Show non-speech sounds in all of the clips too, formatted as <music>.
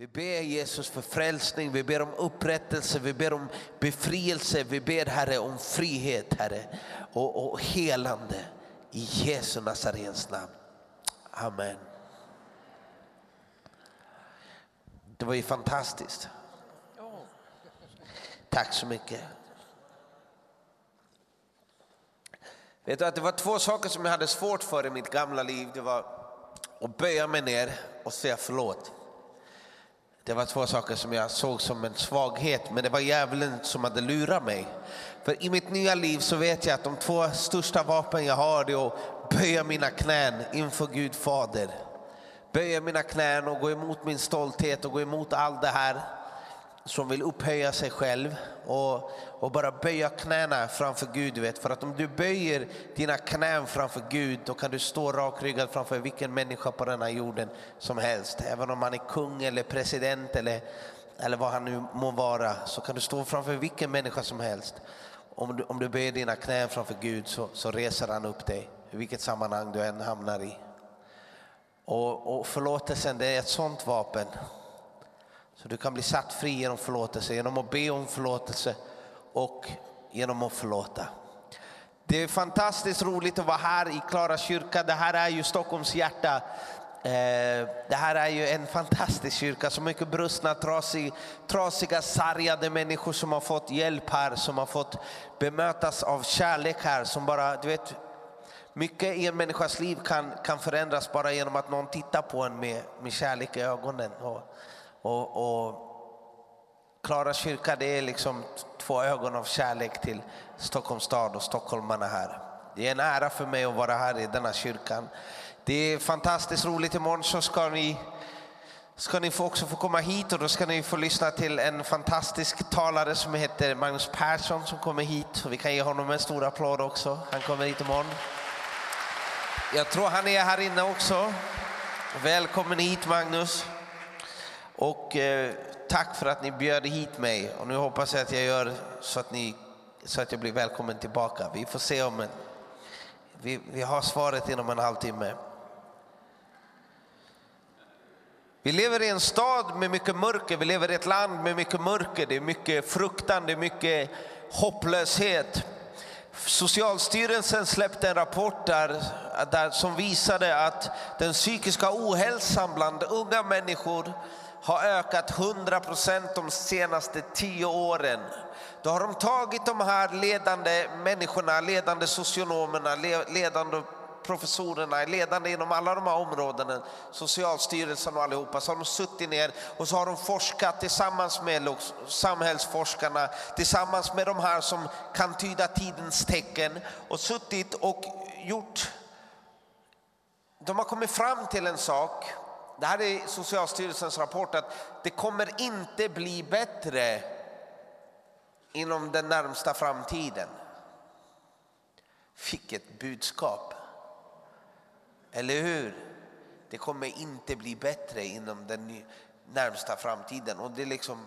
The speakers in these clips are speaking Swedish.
Vi ber Jesus för frälsning, vi ber om upprättelse, vi ber om befrielse, vi ber Herre om frihet Herre och, och helande i Jesu Nazarens namn. Amen. Det var ju fantastiskt. Tack så mycket. Vet du att det var två saker som jag hade svårt för i mitt gamla liv. Det var att böja mig ner och säga förlåt. Det var två saker som jag såg som en svaghet, men det var djävulen som hade lurat mig. För i mitt nya liv så vet jag att de två största vapen jag har är att böja mina knän inför Gud Fader. Böja mina knän och gå emot min stolthet och gå emot allt det här som vill upphöja sig själv och, och bara böja knäna framför Gud. Du vet. För att om du böjer dina knän framför Gud då kan du stå rakryggad framför vilken människa på denna jorden som helst. Även om han är kung eller president eller, eller vad han nu må vara så kan du stå framför vilken människa som helst. Om du, om du böjer dina knän framför Gud så, så reser han upp dig i vilket sammanhang du än hamnar i. Och, och förlåtelsen det är ett sånt vapen så du kan bli satt fri genom förlåtelse, genom att be om förlåtelse och genom att förlåta. Det är fantastiskt roligt att vara här i Klara kyrka. Det här är ju Stockholms hjärta. Eh, det här är ju en fantastisk kyrka. Så mycket brustna, trasiga, trasiga, sargade människor som har fått hjälp här, som har fått bemötas av kärlek här. Som bara, du vet, mycket i en människas liv kan, kan förändras bara genom att någon tittar på en med, med kärlek i ögonen. Och, och, och Klara kyrka det är liksom två ögon av kärlek till Stockholms stad och stockholmarna här. Det är en ära för mig att vara här i denna kyrkan. Det är fantastiskt roligt. Imorgon så ska ni, ska ni också få komma hit och då ska ni få lyssna till en fantastisk talare som heter Magnus Persson som kommer hit. Och vi kan ge honom en stor applåd också. Han kommer hit imorgon. Jag tror han är här inne också. Välkommen hit Magnus. Och eh, tack för att ni bjöd hit mig. Och nu hoppas jag att jag gör så att, ni, så att jag blir välkommen tillbaka. Vi får se om en, vi, vi har svaret inom en halvtimme. Vi lever i en stad med mycket mörker, vi lever i ett land med mycket mörker. Det är mycket fruktan, det är mycket hopplöshet. Socialstyrelsen släppte en rapport där, där som visade att den psykiska ohälsan bland unga människor har ökat 100 procent de senaste tio åren. Då har de tagit de här ledande människorna, ledande socionomerna, ledande professorerna, ledande inom alla de här områdena, Socialstyrelsen och allihopa, så har de suttit ner och så har de forskat tillsammans med samhällsforskarna, tillsammans med de här som kan tyda tidens tecken och suttit och gjort de har kommit fram till en sak det här är Socialstyrelsens rapport att det kommer inte bli bättre inom den närmsta framtiden. Vilket budskap! Eller hur? Det kommer inte bli bättre inom den närmsta framtiden. Och det är liksom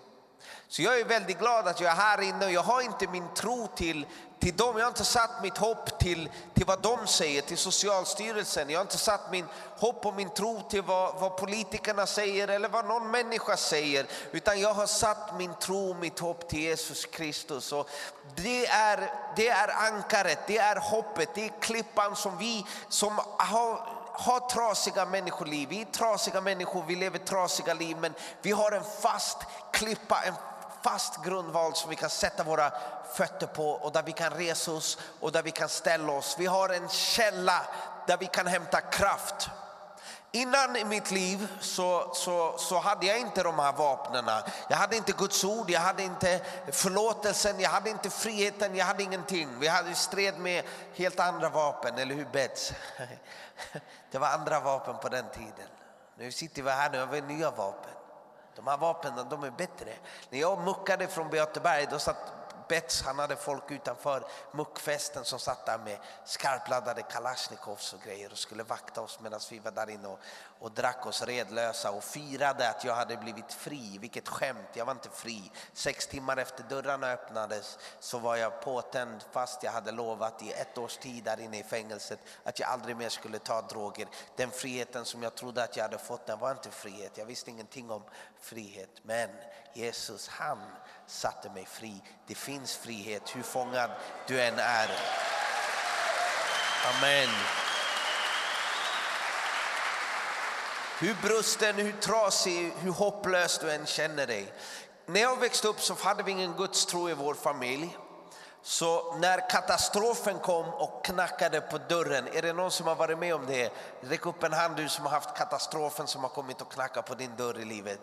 så jag är väldigt glad att jag är här inne och jag har inte min tro till, till dem. Jag har inte satt mitt hopp till, till vad de säger, till Socialstyrelsen. Jag har inte satt min hopp och min tro till vad, vad politikerna säger eller vad någon människa säger. Utan jag har satt min tro och mitt hopp till Jesus Kristus. Och det, är, det är ankaret, det är hoppet, det är klippan som vi som har har trasiga människoliv. Vi är trasiga människor, vi lever trasiga liv, men vi har en fast klippa, en fast grundval som vi kan sätta våra fötter på och där vi kan resa oss och där vi kan ställa oss. Vi har en källa där vi kan hämta kraft. Innan i mitt liv så, så, så hade jag inte de här vapnen. Jag hade inte Guds ord, jag hade inte förlåtelsen, jag hade inte friheten, jag hade ingenting. Vi hade stred med helt andra vapen, eller hur Bets? <laughs> Det var andra vapen på den tiden. Nu sitter vi här, nu har vi nya vapen. De här vapnen de är bättre. När jag muckade från Beateberg då satt spets. han hade folk utanför muckfesten som satt där med skarpladdade kalasjnikovs och grejer och skulle vakta oss medan vi var där inne och, och drack oss redlösa och firade att jag hade blivit fri. Vilket skämt, jag var inte fri. Sex timmar efter dörrarna öppnades så var jag påtänd fast jag hade lovat i ett års tid där inne i fängelset att jag aldrig mer skulle ta droger. Den friheten som jag trodde att jag hade fått den var inte frihet. Jag visste ingenting om frihet. Men Jesus han satte mig fri. Det finns frihet hur fångad du än är. Amen. Hur brusten, hur trasig, hur hopplös du än känner dig. När jag växte upp så hade vi ingen gudstro i vår familj. Så när katastrofen kom och knackade på dörren, är det någon som har varit med om det? Räck upp en hand du som har haft katastrofen som har kommit och knackat på din dörr i livet.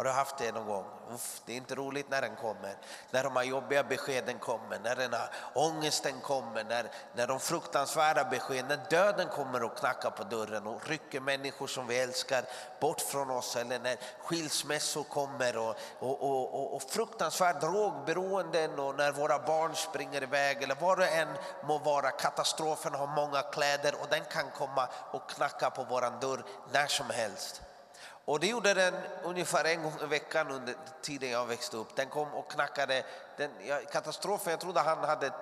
Har du haft det någon gång? Uff, det är inte roligt när den kommer. När de här jobbiga beskeden kommer, när den här ångesten kommer, när, när de fruktansvärda beskeden, när döden kommer och knackar på dörren och rycker människor som vi älskar bort från oss. Eller när skilsmässor kommer och, och, och, och, och fruktansvärd drogberoenden och när våra barn springer iväg eller vad det än må vara. Katastrofen har många kläder och den kan komma och knacka på våran dörr när som helst. Och det gjorde den ungefär en gång i veckan under tiden jag växte upp. Den kom och knackade. Den, ja, katastrofen, jag trodde han hade ett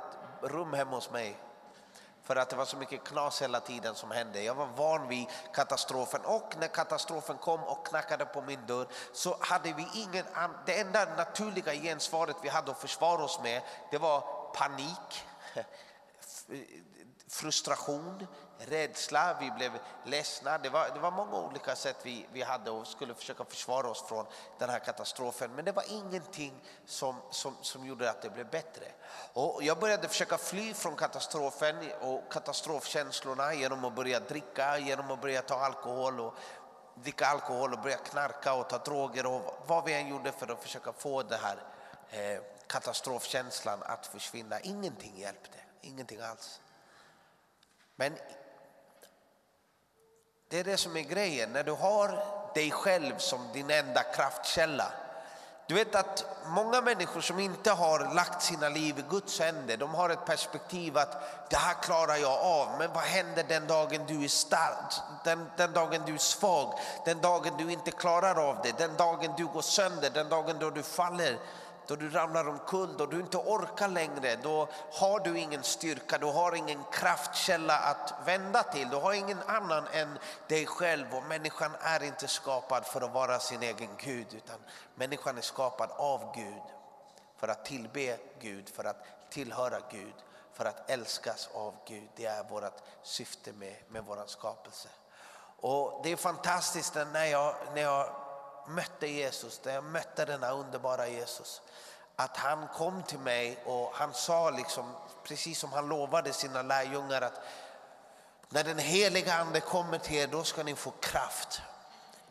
rum hemma hos mig. För att det var så mycket knas hela tiden som hände. Jag var van vid katastrofen och när katastrofen kom och knackade på min dörr så hade vi ingen Det enda naturliga gensvaret vi hade att försvara oss med det var panik, <laughs> frustration, rädsla, vi blev ledsna. Det var, det var många olika sätt vi, vi hade och skulle försöka försvara oss från den här katastrofen. Men det var ingenting som, som, som gjorde att det blev bättre. Och jag började försöka fly från katastrofen och katastrofkänslorna genom att börja dricka, genom att börja ta alkohol och dricka alkohol och börja knarka och ta droger och vad vi än gjorde för att försöka få den här eh, katastrofkänslan att försvinna. Ingenting hjälpte, ingenting alls. Men det är det som är grejen, när du har dig själv som din enda kraftkälla. Du vet att många människor som inte har lagt sina liv i Guds händer, de har ett perspektiv att det här klarar jag av. Men vad händer den dagen du är stark, den, den dagen du är svag, den dagen du inte klarar av det, den dagen du går sönder, den dagen då du faller? Då du ramlar omkull, då du inte orkar längre, då har du ingen styrka, du har ingen kraftkälla att vända till. Du har ingen annan än dig själv och människan är inte skapad för att vara sin egen Gud utan människan är skapad av Gud för att tillbe Gud, för att tillhöra Gud, för att älskas av Gud. Det är vårt syfte med, med vår skapelse. Och Det är fantastiskt när jag, när jag mötte Jesus, där jag mötte denna underbara Jesus, att han kom till mig och han sa liksom, precis som han lovade sina lärjungar att när den heliga ande kommer till er då ska ni få kraft.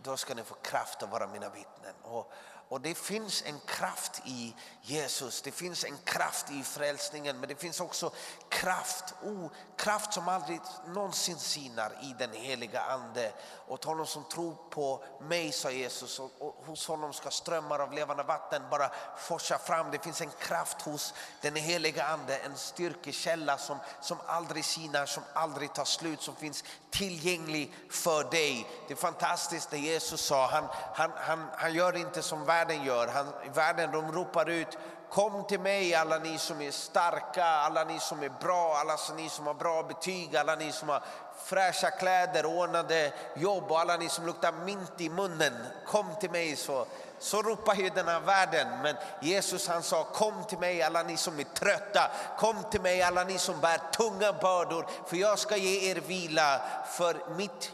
Då ska ni få kraft att vara mina vittnen. Och, och det finns en kraft i Jesus, det finns en kraft i frälsningen men det finns också kraft, oh, kraft som aldrig någonsin sinar i den heliga ande. Och honom som tror på mig, sa Jesus, och, och hos honom ska strömmar av levande vatten bara forsa fram. Det finns en kraft hos den heliga ande, en styrkekälla som, som aldrig sinar, som aldrig tar slut, som finns tillgänglig för dig. Det är fantastiskt det Jesus sa, han, han, han, han gör inte som världen världen gör. Han, världen de ropar ut Kom till mig alla ni som är starka, alla ni som är bra, alla ni som har bra betyg, alla ni som har fräscha kläder, ordnade jobb och alla ni som luktar mint i munnen. Kom till mig så. Så ropar ju den här världen. Men Jesus han sa kom till mig alla ni som är trötta. Kom till mig alla ni som bär tunga bördor. För jag ska ge er vila. För mitt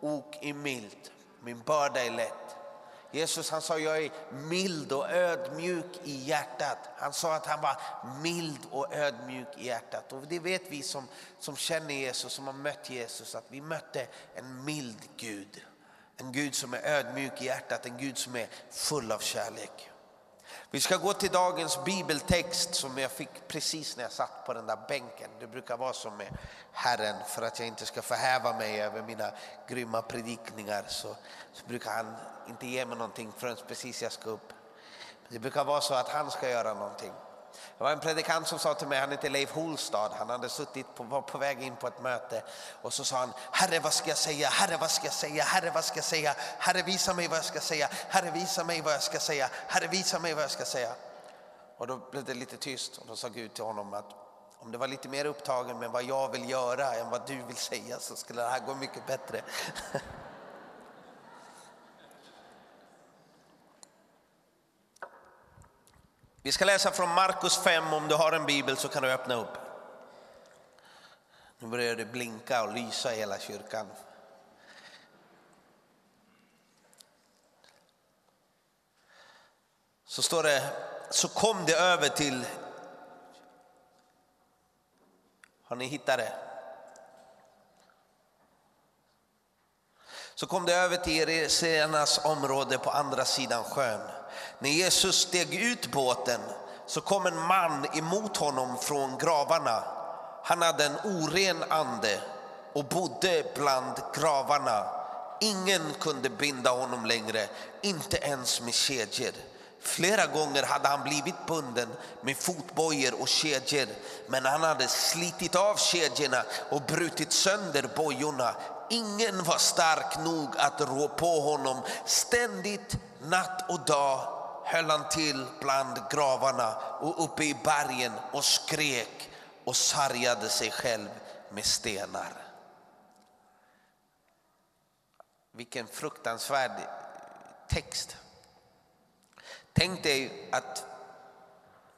ok är milt, min börda är lätt. Jesus han sa jag är mild och ödmjuk i hjärtat. Han sa att han var mild och ödmjuk i hjärtat. Och det vet vi som, som känner Jesus, som har mött Jesus, att vi mötte en mild Gud. En Gud som är ödmjuk i hjärtat, en Gud som är full av kärlek. Vi ska gå till dagens bibeltext som jag fick precis när jag satt på den där bänken. Det brukar vara så med Herren, för att jag inte ska förhäva mig över mina grymma predikningar så, så brukar han inte ge mig någonting förrän precis jag ska upp. Det brukar vara så att han ska göra någonting. Det var en predikant som sa till mig, han heter Leif Holstad, han hade suttit på, var på väg in på ett möte och så sa han, Herre vad ska jag säga, Herre vad ska jag säga, Herre vad ska jag säga, Herre visa mig vad jag ska säga, Herre visa mig vad jag ska säga, Herre visa mig vad jag ska säga. Och då blev det lite tyst och då sa Gud till honom att om det var lite mer upptagen med vad jag vill göra än vad du vill säga så skulle det här gå mycket bättre. <laughs> Vi ska läsa från Markus 5. Om du har en bibel så kan du öppna upp. Nu börjar det blinka och lysa i hela kyrkan. Så står det, så kom det över till... Har ni hittat det? Så kom det över till Eresenas område på andra sidan sjön. När Jesus steg ut båten så kom en man emot honom från gravarna. Han hade en oren ande och bodde bland gravarna. Ingen kunde binda honom längre, inte ens med kedjor. Flera gånger hade han blivit bunden med fotbojor och kedjor men han hade slitit av kedjorna och brutit sönder bojorna. Ingen var stark nog att rå på honom. Ständigt, natt och dag höll han till bland gravarna och uppe i bergen och skrek och sargade sig själv med stenar. Vilken fruktansvärd text. Tänk dig att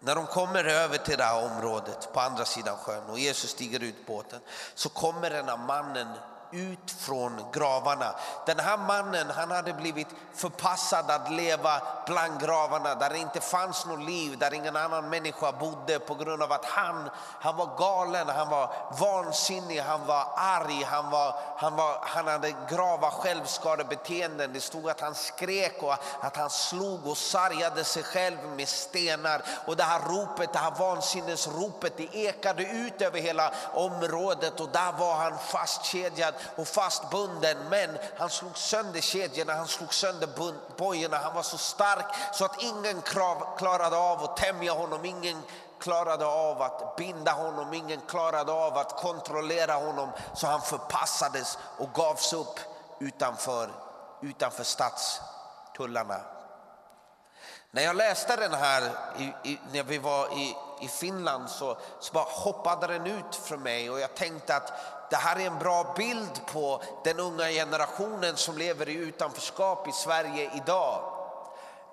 när de kommer över till det här området på andra sidan sjön och Jesus stiger ut båten så kommer den här mannen ut från gravarna. Den här mannen han hade blivit förpassad att leva bland gravarna där det inte fanns något liv, där ingen annan människa bodde på grund av att han, han var galen, han var vansinnig, han var arg, han, var, han, var, han hade grava självskadebeteenden. Det stod att han skrek och att han slog och sargade sig själv med stenar. Och det här ropet, det här vansinnesropet, det ekade ut över hela området och där var han fastkedjad och fastbunden. Men han slog sönder kedjorna, han slog sönder bojorna. Han var så stark så att ingen klarade av att tämja honom. Ingen klarade av att binda honom, ingen klarade av att kontrollera honom. Så han förpassades och gavs upp utanför, utanför stadstullarna. När jag läste den här i, i, när vi var i, i Finland så, så bara hoppade den ut för mig och jag tänkte att det här är en bra bild på den unga generationen som lever i utanförskap i Sverige idag.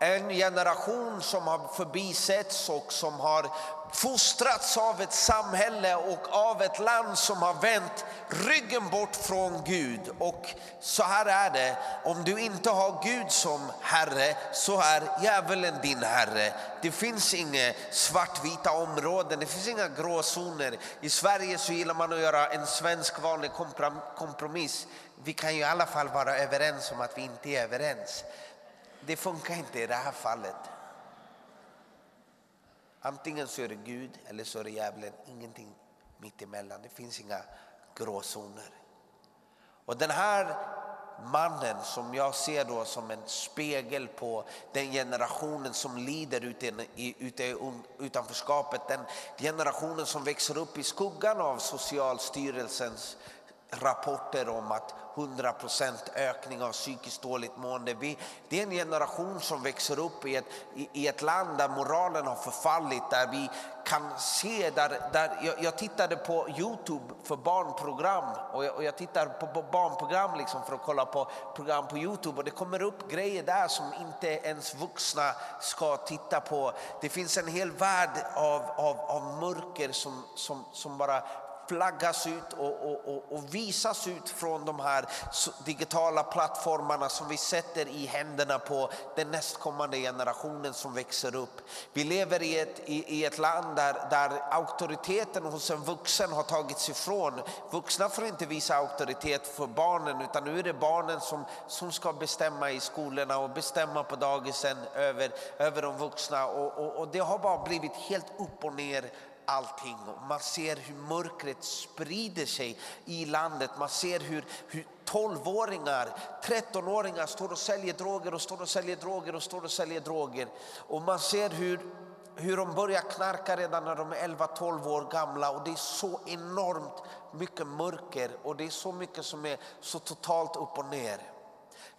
En generation som har förbisetts och som har fostrats av ett samhälle och av ett land som har vänt ryggen bort från Gud. Och så här är det, om du inte har Gud som Herre så är djävulen din Herre. Det finns inga svartvita områden, det finns inga gråzoner. I Sverige så gillar man att göra en svensk vanlig kompromiss. Vi kan ju i alla fall vara överens om att vi inte är överens. Det funkar inte i det här fallet. Antingen så är det Gud eller så är det djävulen. Ingenting mittemellan. Det finns inga gråzoner. Och den här mannen som jag ser då som en spegel på den generationen som lider ute i, ute i utanförskapet. Den generationen som växer upp i skuggan av Socialstyrelsens rapporter om att 100% ökning av psykiskt dåligt mående. Vi, det är en generation som växer upp i ett, i, i ett land där moralen har förfallit, där vi kan se, där, där jag, jag tittade på Youtube för barnprogram och jag, och jag tittar på, på barnprogram liksom för att kolla på program på Youtube och det kommer upp grejer där som inte ens vuxna ska titta på. Det finns en hel värld av, av, av mörker som, som, som bara flaggas ut och, och, och, och, visas ut från de här digitala plattformarna som vi sätter i händerna på den nästkommande generationen som växer upp. Vi lever i ett, i, i ett land där, där auktoriteten hos en vuxen har tagits ifrån. Vuxna får inte visa auktoritet för barnen utan nu är det barnen som, som ska bestämma i skolorna och bestämma på dagisen över, över de vuxna. Och, och det har bara blivit helt upp och ner allting. Man ser hur mörkret sprider sig i landet. Man ser hur, hur 12-åringar, 13-åringar står och säljer droger och står och säljer droger och står och säljer droger. Och man ser hur hur de börjar knarka redan när de är 11-12 år gamla och det är så enormt mycket mörker och det är så mycket som är så totalt upp och ner.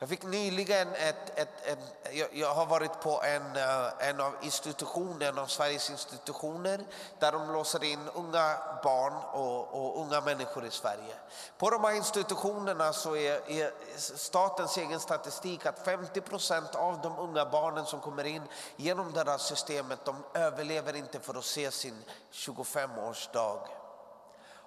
Jag fick nyligen ett, ett, ett jag, jag, har varit på en, eh, en av institutionerna, av Sveriges institutioner där de låser in unga barn och, och unga människor i Sverige. På de här institutionerna så är, är statens egen statistik att 50 procent av de unga barnen som kommer in genom det här systemet, de överlever inte för att se sin 25-årsdag.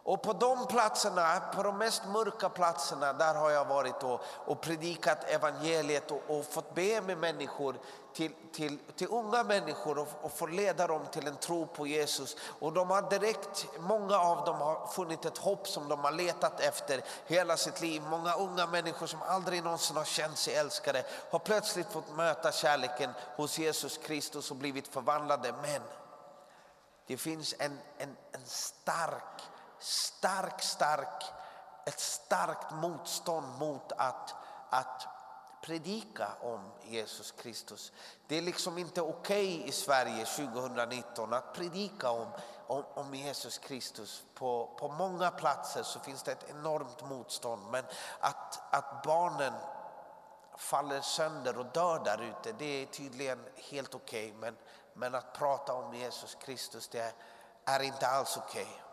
Och på de platserna, på de mest mörka platserna, där har jag varit och, och predikat evangeliet och, och, fått be med människor, till, till, till unga människor och, och få leda dem till en tro på Jesus. Och de har direkt, många av dem har funnit ett hopp som de har letat efter hela sitt liv. Många unga människor som aldrig någonsin har känt sig älskade har plötsligt fått möta kärleken hos Jesus Kristus och blivit förvandlade. Men det finns en, en, en stark stark, stark, ett starkt motstånd mot att, att predika om Jesus Kristus. Det är liksom inte okej okay i Sverige 2019 att predika om, om, om, Jesus Kristus. På, på många platser så finns det ett enormt motstånd. Men att, att barnen faller sönder och dör där ute, det är tydligen helt okej. Okay. Men, men att prata om Jesus Kristus, det är inte alls okej. Okay.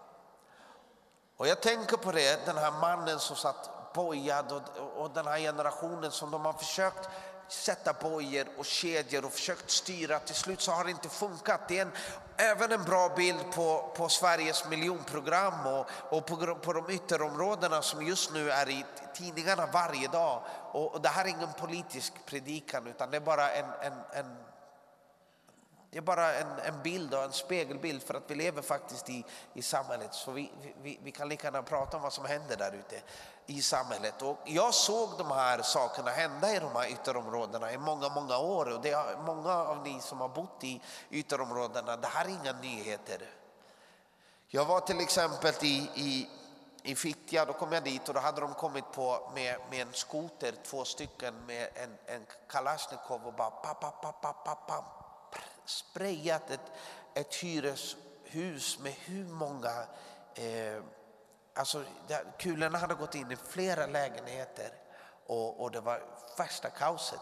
Och jag tänker på det, den här mannen som satt bojad och, och den här generationen som de har försökt sätta bojor och kedjor och försökt styra. Till slut så har det inte funkat. Det är en, även en bra bild på, på Sveriges miljonprogram och, och på, på de ytterområdena som just nu är i tidningarna varje dag. Och, och det här är ingen politisk predikan utan det är bara en, en, en det är bara en, en bild och en spegelbild för att vi lever faktiskt i, i samhället. Så vi, vi, vi kan lika gärna prata om vad som händer där ute i samhället. Och jag såg de här sakerna hända i de här ytterområdena i många, många år. Och det är många av ni som har bott i ytterområdena, det här är inga nyheter. Jag var till exempel i, i, i Fittja, då kom jag dit och då hade de kommit på med, med en skoter, två stycken med en, en kalasjnikov och bara pa, pa, pa, pa, pa, pa sprayat ett, ett hyreshus med hur många... Eh, alltså, kulorna hade gått in i flera lägenheter och, och det var värsta kaoset.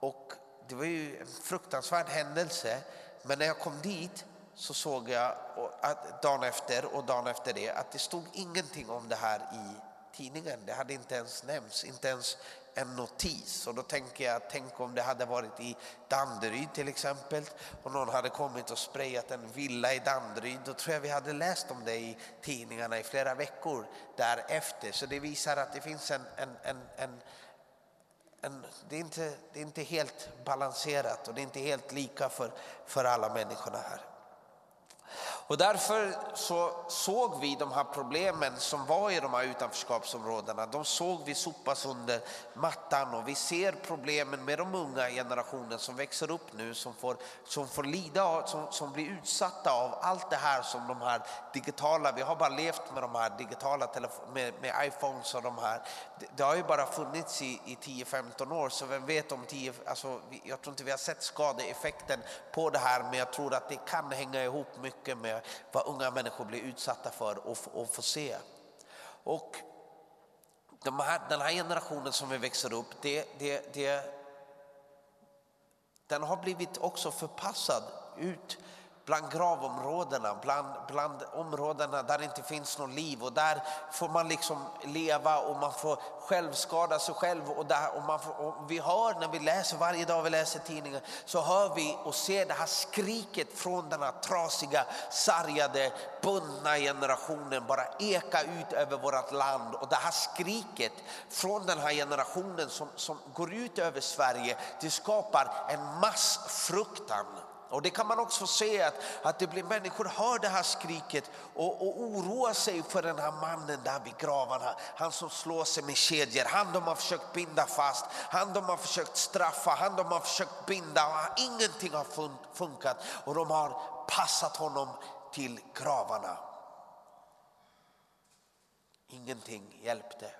Och det var ju en fruktansvärd händelse. Men när jag kom dit så såg jag att dagen efter och dagen efter det att det stod ingenting om det här i tidningen. Det hade inte ens nämnts, inte ens en notis. Och då tänker jag, tänk om det hade varit i Danderyd till exempel och någon hade kommit och sprayat en villa i Danderyd. Då tror jag vi hade läst om det i tidningarna i flera veckor därefter. Så det visar att det finns en, en, en, en en, det, är inte, det är inte helt balanserat och det är inte helt lika för, för alla människorna här. Och därför så såg vi de här problemen som var i de här utanförskapsområdena. De såg vi sopas under mattan och vi ser problemen med de unga generationen som växer upp nu som får, som får lida, som, som blir utsatta av allt det här som de här digitala, vi har bara levt med de här digitala med, med iPhones och de här. Det, det har ju bara funnits i, i 10-15 år så vem vet om 10, alltså jag tror inte vi har sett skadeeffekten på det här men jag tror att det kan hänga ihop mycket med vad unga människor blir utsatta för och, och får se. Och de här, den här generationen som vi växer upp, det, det, det, den har blivit också förpassad ut bland gravområdena, bland, bland områdena där det inte finns något liv. Och där får man liksom leva och man får självskada sig själv. Och, där, och, man får, och vi hör när vi läser, varje dag vi läser tidningen, så hör vi och ser det här skriket från den här trasiga, sargade, bundna generationen bara eka ut över vårt land. Och det här skriket från den här generationen som, som går ut över Sverige, det skapar en massfruktan och det kan man också se att, att det blir människor hör det här skriket och, och oroar sig för den här mannen där vid gravarna. Han som slår sig med kedjor, han de har försökt binda fast, han de har försökt straffa, han de har försökt binda. Ingenting har funkat och de har passat honom till gravarna. Ingenting hjälpte.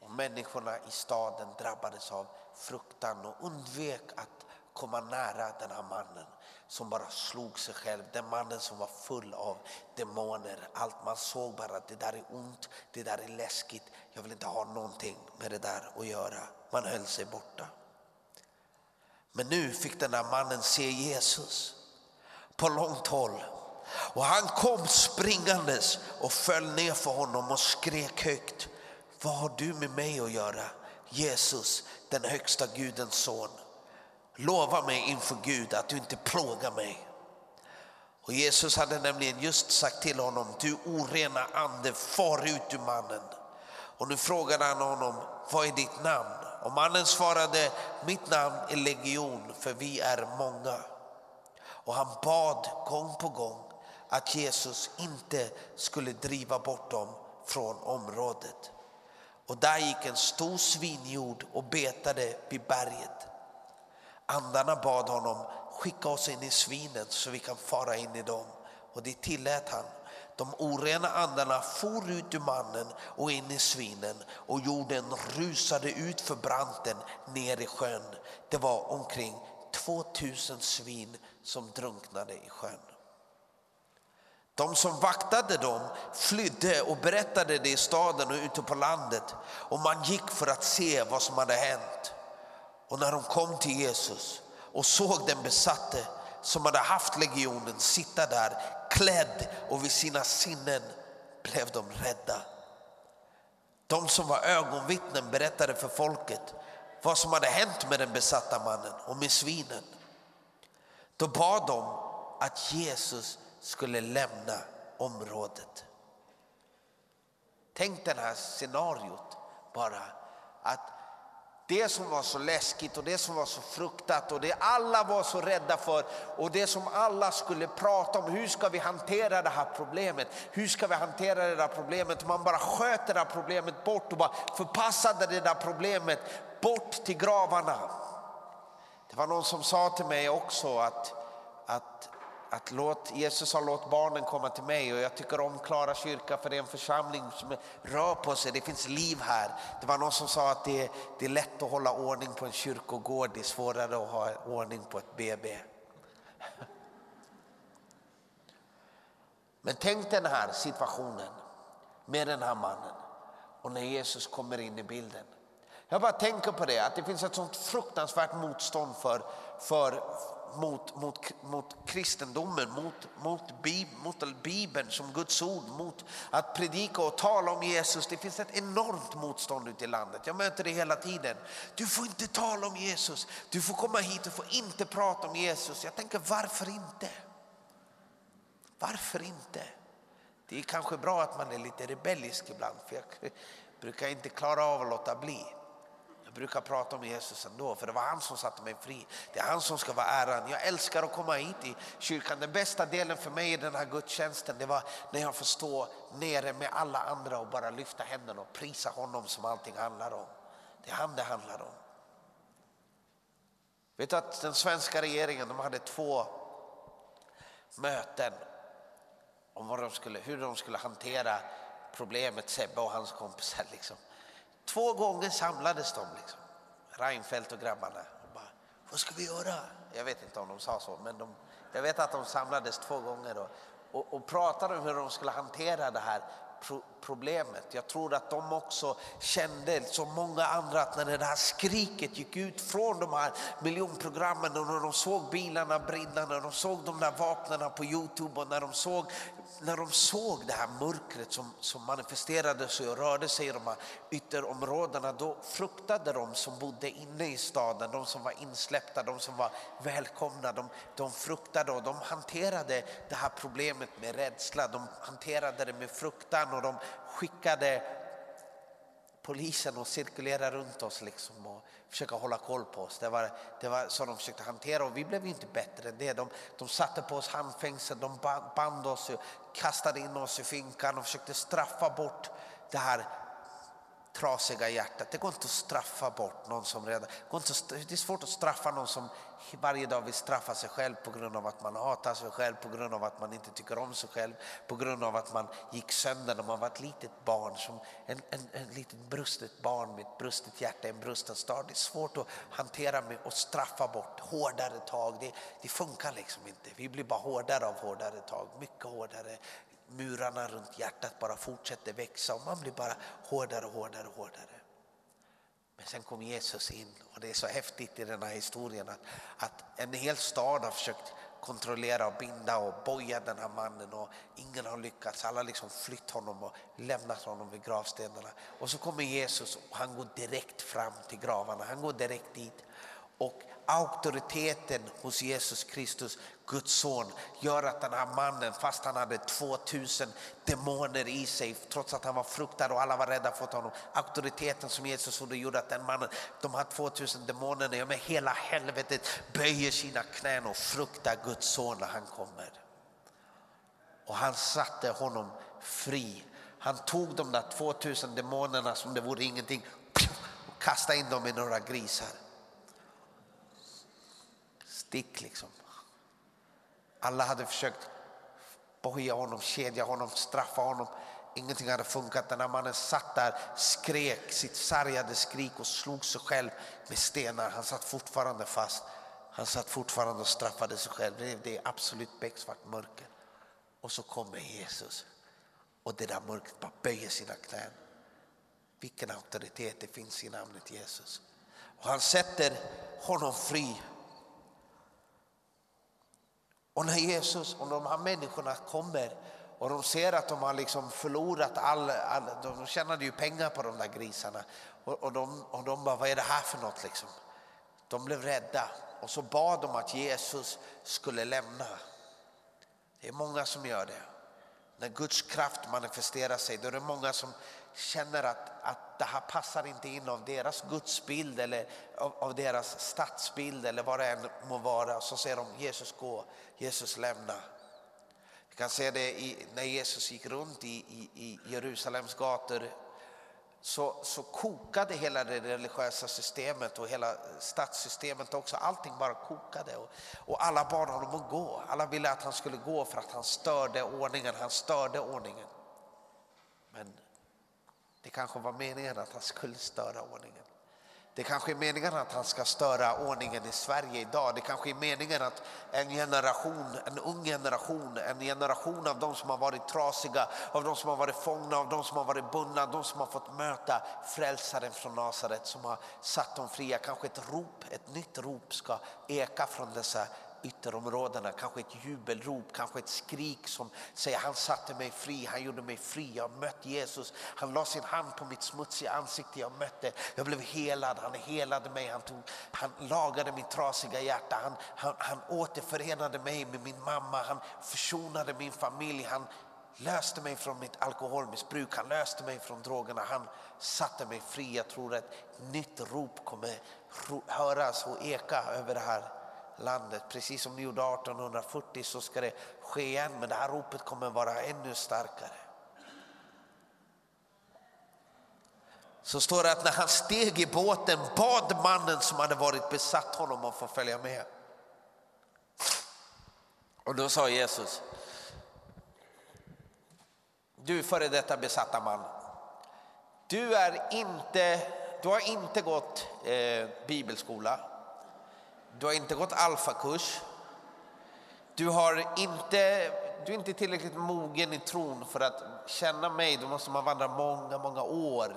Och människorna i staden drabbades av fruktan och undvek att komma nära den här mannen som bara slog sig själv. Den mannen som var full av demoner. Allt man såg bara att det där är ont, det där är läskigt. Jag vill inte ha någonting med det där att göra. Man höll sig borta. Men nu fick den där mannen se Jesus på långt håll. Och han kom springandes och föll ner för honom och skrek högt. Vad har du med mig att göra? Jesus, den högsta Gudens son. Lova mig inför Gud att du inte plågar mig. Och Jesus hade nämligen just sagt till honom, du orena ande, far ut ur mannen. Och nu frågade han honom, vad är ditt namn? Och mannen svarade, mitt namn är legion, för vi är många. Och han bad gång på gång att Jesus inte skulle driva bort dem från området. Och där gick en stor svinjord och betade vid berget. Andarna bad honom skicka oss in i svinen så vi kan fara in i dem. Och det tillät han. De orena andarna for ut ur mannen och in i svinen och jorden rusade ut för branten ner i sjön. Det var omkring 2000 svin som drunknade i sjön. De som vaktade dem flydde och berättade det i staden och ute på landet och man gick för att se vad som hade hänt. Och när de kom till Jesus och såg den besatte som hade haft legionen sitta där klädd och vid sina sinnen blev de rädda. De som var ögonvittnen berättade för folket vad som hade hänt med den besatta mannen och med svinen. Då bad de att Jesus skulle lämna området. Tänk det här scenariot bara. Att det som var så läskigt och det som var så fruktat och det alla var så rädda för och det som alla skulle prata om. Hur ska vi hantera det här problemet? Hur ska vi hantera det där problemet? Man bara sköt det där problemet bort och bara förpassade det där problemet bort till gravarna. Det var någon som sa till mig också att, att att låt, Jesus har låtit barnen komma till mig och jag tycker om Klara kyrka för det är en församling som rör på sig, det finns liv här. Det var någon som sa att det, det är lätt att hålla ordning på en kyrkogård, det är svårare att ha ordning på ett BB. Men tänk den här situationen med den här mannen och när Jesus kommer in i bilden. Jag bara tänker på det, att det finns ett sånt fruktansvärt motstånd för, för, mot, mot, mot kristendomen, mot, mot, Bib, mot Bibeln som Guds ord, mot att predika och tala om Jesus. Det finns ett enormt motstånd ute i landet. Jag möter det hela tiden. Du får inte tala om Jesus. Du får komma hit och får inte prata om Jesus. Jag tänker varför inte? Varför inte? Det är kanske bra att man är lite rebellisk ibland för jag <laughs> brukar inte klara av att låta bli. Jag brukar prata om Jesus ändå, för det var han som satte mig fri. Det är han som ska vara äran. Jag älskar att komma hit i kyrkan. Den bästa delen för mig i den här gudstjänsten, det var när jag får stå nere med alla andra och bara lyfta händerna och prisa honom som allting handlar om. Det är han det handlar om. Vet du att den svenska regeringen de hade två möten om vad de skulle, hur de skulle hantera problemet Sebbe och hans kompisar. Liksom. Två gånger samlades de, liksom. Reinfeldt och grabbarna. Och bara, Vad ska vi göra? Jag vet inte om de sa så, men de, jag vet att de samlades två gånger och, och, och pratade om hur de skulle hantera det här problemet. Jag tror att de också kände, som många andra, att när det här skriket gick ut från de här miljonprogrammen och när de såg bilarna brinna, när de såg de där vapnen på Youtube och när de såg när de såg det här mörkret som, som manifesterade sig och rörde sig i de här ytterområdena, då fruktade de som bodde inne i staden, de som var insläppta, de som var välkomna, de, de fruktade och de hanterade det här problemet med rädsla, de hanterade det med fruktan och de skickade polisen att cirkulera runt oss liksom och försöka hålla koll på oss. Det var, det var så de försökte hantera och vi blev inte bättre än det. De, de satte på oss handfängsel, de band oss, kastade in oss i finkan och försökte straffa bort det här trasiga hjärtat. Det går inte att straffa bort någon som redan... Det är svårt att straffa någon som varje dag vill straffa sig själv på grund av att man hatar sig själv, på grund av att man inte tycker om sig själv, på grund av att man gick sönder när man var ett litet barn, som en, en, en litet brustet barn med ett brustet hjärta, en brusten stad. Det är svårt att hantera med och straffa bort hårdare tag. Det, det funkar liksom inte. Vi blir bara hårdare av hårdare tag, mycket hårdare. Murarna runt hjärtat bara fortsätter växa och man blir bara hårdare och hårdare och hårdare. Men sen kom Jesus in och det är så häftigt i den här historien att, att en hel stad har försökt kontrollera och binda och boja den här mannen och ingen har lyckats. Alla har liksom flytt honom och lämnat honom vid gravstenarna. Och så kommer Jesus och han går direkt fram till gravarna. Han går direkt dit och auktoriteten hos Jesus Kristus, Guds son, gör att den här mannen, fast han hade 2000 demoner i sig, trots att han var fruktad och alla var rädda för honom, auktoriteten som Jesus hade gjorde att den mannen, de här 2000 demonerna, ja, med hela helvetet böjer sina knän och fruktar Guds son när han kommer. Och han satte honom fri. Han tog de där 2000 demonerna som det vore ingenting och kastade in dem i några grisar stick liksom. Alla hade försökt boja honom, kedja honom, straffa honom. Ingenting hade funkat. Den här mannen satt där, skrek sitt sargade skrik och slog sig själv med stenar. Han satt fortfarande fast. Han satt fortfarande och straffade sig själv. Det är absolut becksvart mörker. Och så kommer Jesus och det där mörkret bara böjer sina knän. Vilken auktoritet det finns i namnet Jesus. Och han sätter honom fri och när Jesus och de här människorna kommer och de ser att de har liksom förlorat all, all de tjänade ju pengar på de där grisarna och, och, de, och de bara, vad är det här för något liksom? De blev rädda och så bad de att Jesus skulle lämna. Det är många som gör det. När Guds kraft manifesterar sig då är det många som känner att, att det här passar inte in av deras gudsbild eller av, av deras stadsbild eller vad det än må vara. Så ser de Jesus gå, Jesus lämna. Vi kan se det i, när Jesus gick runt i, i, i Jerusalems gator så, så kokade hela det religiösa systemet och hela stadssystemet också. Allting bara kokade och, och alla bad honom att gå. Alla ville att han skulle gå för att han störde ordningen. Han störde ordningen. Men det kanske var meningen att han skulle störa ordningen. Det kanske är meningen att han ska störa ordningen i Sverige idag. Det kanske är meningen att en generation, en ung generation, en generation av de som har varit trasiga, av de som har varit fångna, av de som har varit bundna, de som har fått möta frälsaren från Nasaret som har satt dem fria. Kanske ett rop, ett nytt rop ska eka från dessa ytterområdena, kanske ett jubelrop, kanske ett skrik som säger han satte mig fri, han gjorde mig fri, jag har mött Jesus, han la sin hand på mitt smutsiga ansikte, jag mötte, jag blev helad, han helade mig, han, tog, han lagade mitt trasiga hjärta, han, han, han återförenade mig med min mamma, han försonade min familj, han löste mig från mitt alkoholmissbruk, han löste mig från drogerna, han satte mig fri. Jag tror att ett nytt rop kommer höras och eka över det här landet. Precis som ni gjorde 1840 så ska det ske igen, men det här ropet kommer vara ännu starkare. Så står det att när han steg i båten bad mannen som hade varit besatt honom att få följa med. Och då sa Jesus, du före detta besatta man, du, är inte, du har inte gått eh, bibelskola, du har inte gått alfakurs. Du, har inte, du är inte tillräckligt mogen i tron för att känna mig. Då måste man vandra många, många år.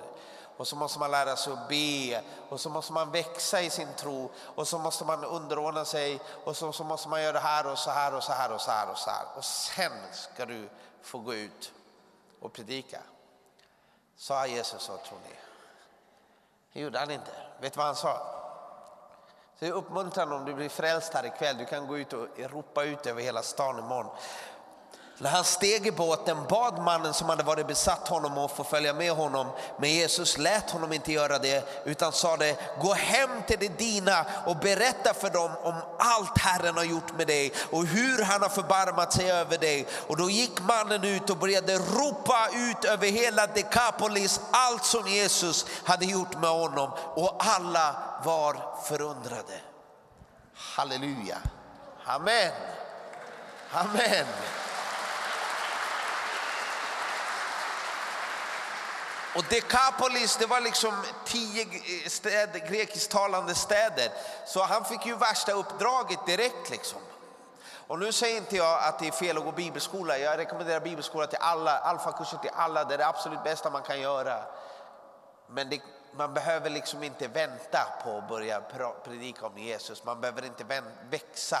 Och så måste man lära sig att be och så måste man växa i sin tro och så måste man underordna sig och så, så måste man göra det här och så här och så här och så här och så här. Och sen ska du få gå ut och predika. Sa Jesus så tror ni? Det gjorde han inte. Vet du vad han sa? Så jag uppmuntrar om du blir frälst här ikväll. Du kan gå ut och ropa ut över hela stan imorgon. När han steg i båten bad mannen som hade varit besatt honom att få följa med honom. Men Jesus lät honom inte göra det utan sa det, gå hem till de dina och berätta för dem om allt Herren har gjort med dig och hur han har förbarmat sig över dig. Och då gick mannen ut och började ropa ut över hela Dekapolis allt som Jesus hade gjort med honom och alla var förundrade. Halleluja. Amen. Amen. Och Dekapolis, det var liksom tio eh, städer, grekisktalande städer. Så han fick ju värsta uppdraget direkt liksom. Och nu säger inte jag att det är fel att gå bibelskola. Jag rekommenderar bibelskola till alla, alfakurser till alla. Det är det absolut bästa man kan göra. Men det, man behöver liksom inte vänta på att börja predika om Jesus. Man behöver inte växa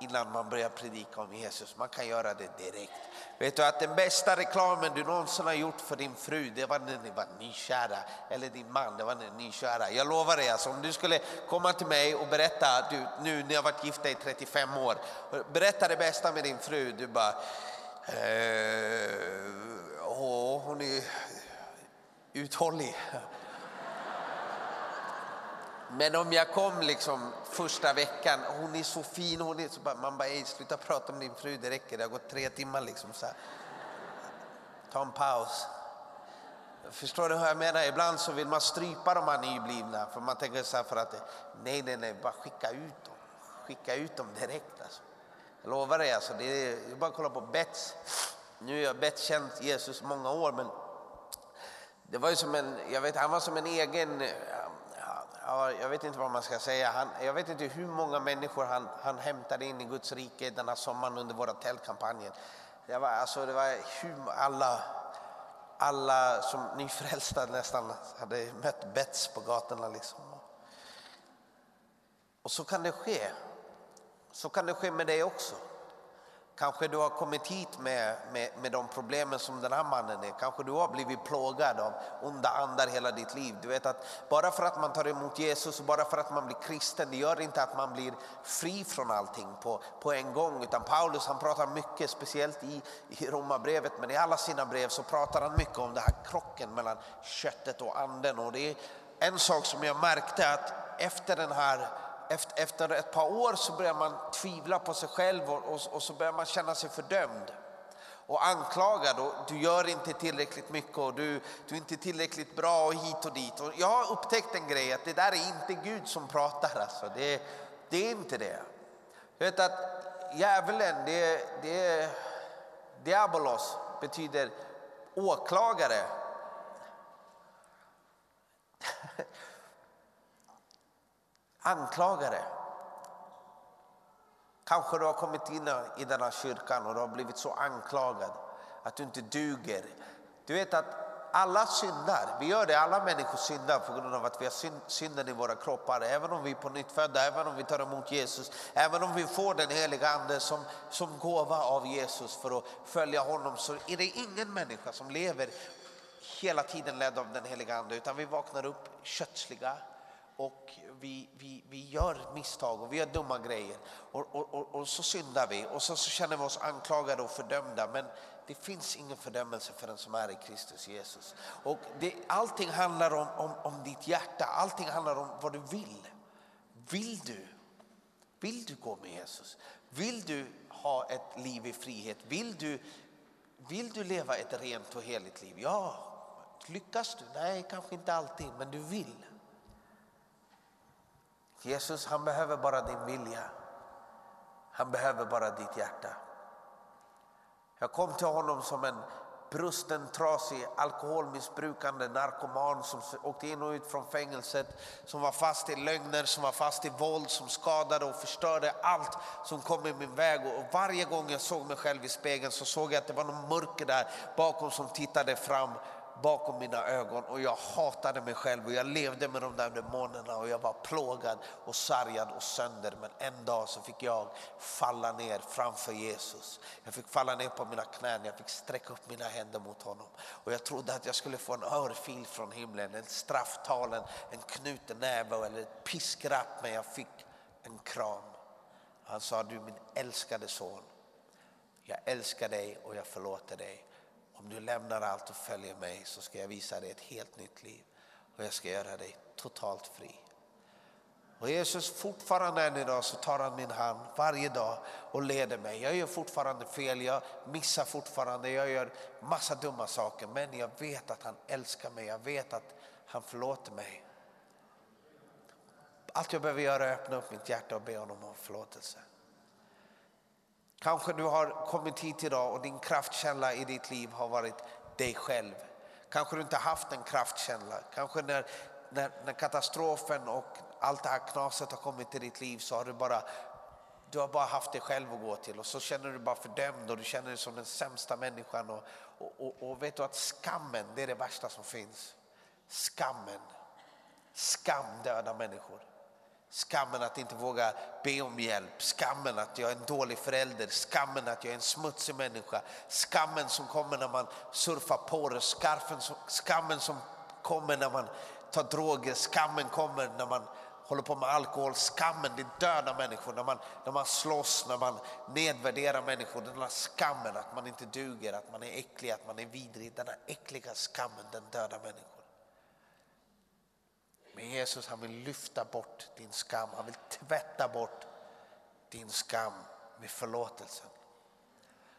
innan man börjar predika om Jesus. Man kan göra det direkt. Vet du att den bästa reklamen du någonsin har gjort för din fru, det var när ni var nykära. Eller din man, det var när ni var nykära. Jag lovar dig, alltså, om du skulle komma till mig och berätta, du, nu när jag varit gifta i 35 år, berätta det bästa med din fru. Du bara, eh, åh, hon är uthållig. Men om jag kom liksom första veckan, hon är så fin, hon är så bara, man bara, sluta prata om din fru, det räcker, det har gått tre timmar liksom. Så här. Ta en paus. Förstår du hur jag menar? Ibland så vill man strypa de här nyblivna för man tänker så här för att nej, nej, nej, bara skicka ut dem. Skicka ut dem direkt alltså. Jag lovar dig alltså, det är, bara att kolla på Bets. Nu har jag Bets känt Jesus många år men det var ju som en, jag vet, han var som en egen ja, jag vet inte vad man ska säga. Han, jag vet inte hur många människor han, han hämtade in i Guds rike denna sommaren under våra tältkampanjer. Det var, alltså, det var hur, alla, alla som nyfrälsta nästan hade mött bets på gatorna. Liksom. Och så kan det ske. Så kan det ske med dig också. Kanske du har kommit hit med, med, med de problemen som den här mannen är. Kanske du har blivit plågad av onda andar hela ditt liv. Du vet att bara för att man tar emot Jesus och bara för att man blir kristen, det gör inte att man blir fri från allting på, på en gång. Utan Paulus han pratar mycket, speciellt i, i Romarbrevet, men i alla sina brev så pratar han mycket om den här krocken mellan köttet och anden. Och det är en sak som jag märkte att efter den här efter, efter ett par år så börjar man tvivla på sig själv och, och, och så börjar man känna sig fördömd och anklagad och du gör inte tillräckligt mycket och du, du är inte tillräckligt bra och hit och dit. Och jag har upptäckt en grej att det där är inte Gud som pratar alltså. Det, det är inte det. Du vet att djävulen, det, det, diabolos betyder åklagare. <laughs> anklagare. Kanske du har kommit in i den här kyrkan och du har blivit så anklagad att du inte duger. Du vet att alla syndar. Vi gör det, alla människor syndar på grund av att vi har synden i våra kroppar. Även om vi är på nytt födda, även om vi tar emot Jesus, även om vi får den heliga Ande som, som gåva av Jesus för att följa honom så är det ingen människa som lever hela tiden ledd av den heliga Ande utan vi vaknar upp kötsliga och vi, vi, vi gör misstag och vi gör dumma grejer och, och, och, och så syndar vi och så, så, känner vi oss anklagade och fördömda. Men det finns ingen fördömelse för den som är i Kristus Jesus. Och det, allting handlar om, om, om ditt hjärta, allting handlar om vad du vill. Vill du? Vill du gå med Jesus? Vill du ha ett liv i frihet? Vill du, vill du leva ett rent och heligt liv? Ja. Lyckas du? Nej, kanske inte alltid, men du vill. Jesus han behöver bara din vilja. Han behöver bara ditt hjärta. Jag kom till honom som en brusten, trasig, alkoholmissbrukande narkoman som åkte in och ut från fängelset, som var fast i lögner, som var fast i våld, som skadade och förstörde allt som kom i min väg. Och varje gång jag såg mig själv i spegeln så såg jag att det var någon mörker där bakom som tittade fram bakom mina ögon och jag hatade mig själv och jag levde med de där demonerna och jag var plågad och sargad och sönder. Men en dag så fick jag falla ner framför Jesus. Jag fick falla ner på mina knän, jag fick sträcka upp mina händer mot honom. Och jag trodde att jag skulle få en örfil från himlen, en strafftalen, en knuten näve eller ett piskrapp. Men jag fick en kram. Han sa, du min älskade son. Jag älskar dig och jag förlåter dig. Om du lämnar allt och följer mig så ska jag visa dig ett helt nytt liv och jag ska göra dig totalt fri. Och Jesus fortfarande än idag så tar han min hand varje dag och leder mig. Jag gör fortfarande fel, jag missar fortfarande, jag gör massa dumma saker. Men jag vet att han älskar mig, jag vet att han förlåter mig. Allt jag behöver göra är att öppna upp mitt hjärta och be honom om förlåtelse. Kanske du har kommit hit idag och din kraftkälla i ditt liv har varit dig själv. Kanske du inte haft en kraftkälla. Kanske när, när, när katastrofen och allt det här knaset har kommit till ditt liv så har du bara du har bara haft dig själv att gå till och så känner du dig bara fördömd och du känner dig som den sämsta människan. Och, och, och, och vet du att skammen, det är det värsta som finns. Skammen. Skam dödar människor. Skammen att inte våga be om hjälp, skammen att jag är en dålig förälder, skammen att jag är en smutsig människa, skammen som kommer när man surfar på det, skammen som kommer när man tar droger, skammen kommer när man håller på med alkohol, skammen, det dödar människor, när man, när man slåss, när man nedvärderar människor, den här skammen att man inte duger, att man är äcklig, att man är vidrig, den här äckliga skammen, den dödar människor. Jesus han vill lyfta bort din skam, han vill tvätta bort din skam med förlåtelsen.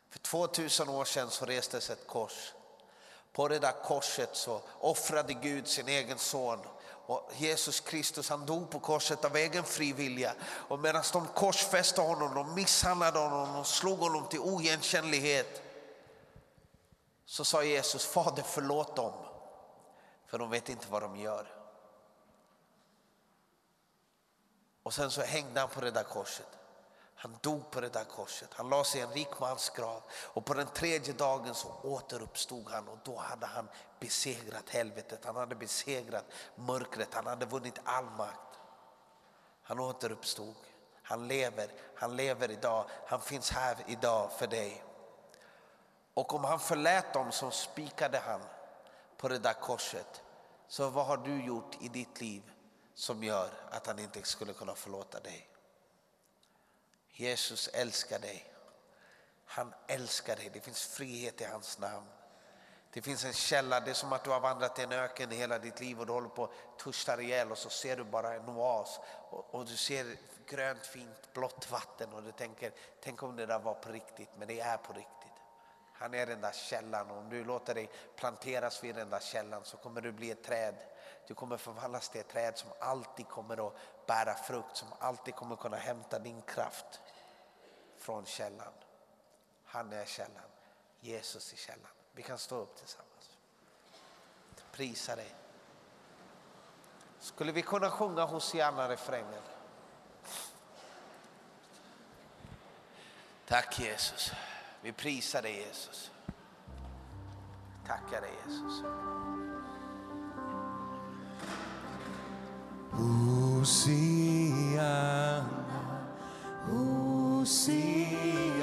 För 2000 år sedan så restes ett kors. På det där korset så offrade Gud sin egen son och Jesus Kristus han dog på korset av egen fri vilja. Och medan de korsfäste honom, de misshandlade honom, och slog honom till oigenkännlighet. Så sa Jesus, Fader förlåt dem, för de vet inte vad de gör. Och sen så hängde han på det där korset. Han dog på det där korset. Han la sig i en rik mans grav. Och på den tredje dagen så återuppstod han och då hade han besegrat helvetet. Han hade besegrat mörkret. Han hade vunnit all makt. Han återuppstod. Han lever. Han lever idag. Han finns här idag för dig. Och om han förlät dem som spikade han på det där korset. Så vad har du gjort i ditt liv som gör att han inte skulle kunna förlåta dig. Jesus älskar dig. Han älskar dig. Det finns frihet i hans namn. Det finns en källa. Det är som att du har vandrat i en öken hela ditt liv och du håller på att törsta ihjäl och så ser du bara en oas och, och, du ser grönt fint blått vatten och du tänker tänk om det där var på riktigt men det är på riktigt. Han är den där källan och om du låter dig planteras vid den där källan så kommer du bli ett träd du kommer förvandlas till ett träd som alltid kommer att bära frukt, som alltid kommer kunna hämta din kraft från källan. Han är källan, Jesus är källan. Vi kan stå upp tillsammans. Prisa dig. Skulle vi kunna sjunga Hosianna-refrängen? Tack Jesus. Vi prisar dig Jesus. Tackar dig Jesus. Hosiana, Hosiana.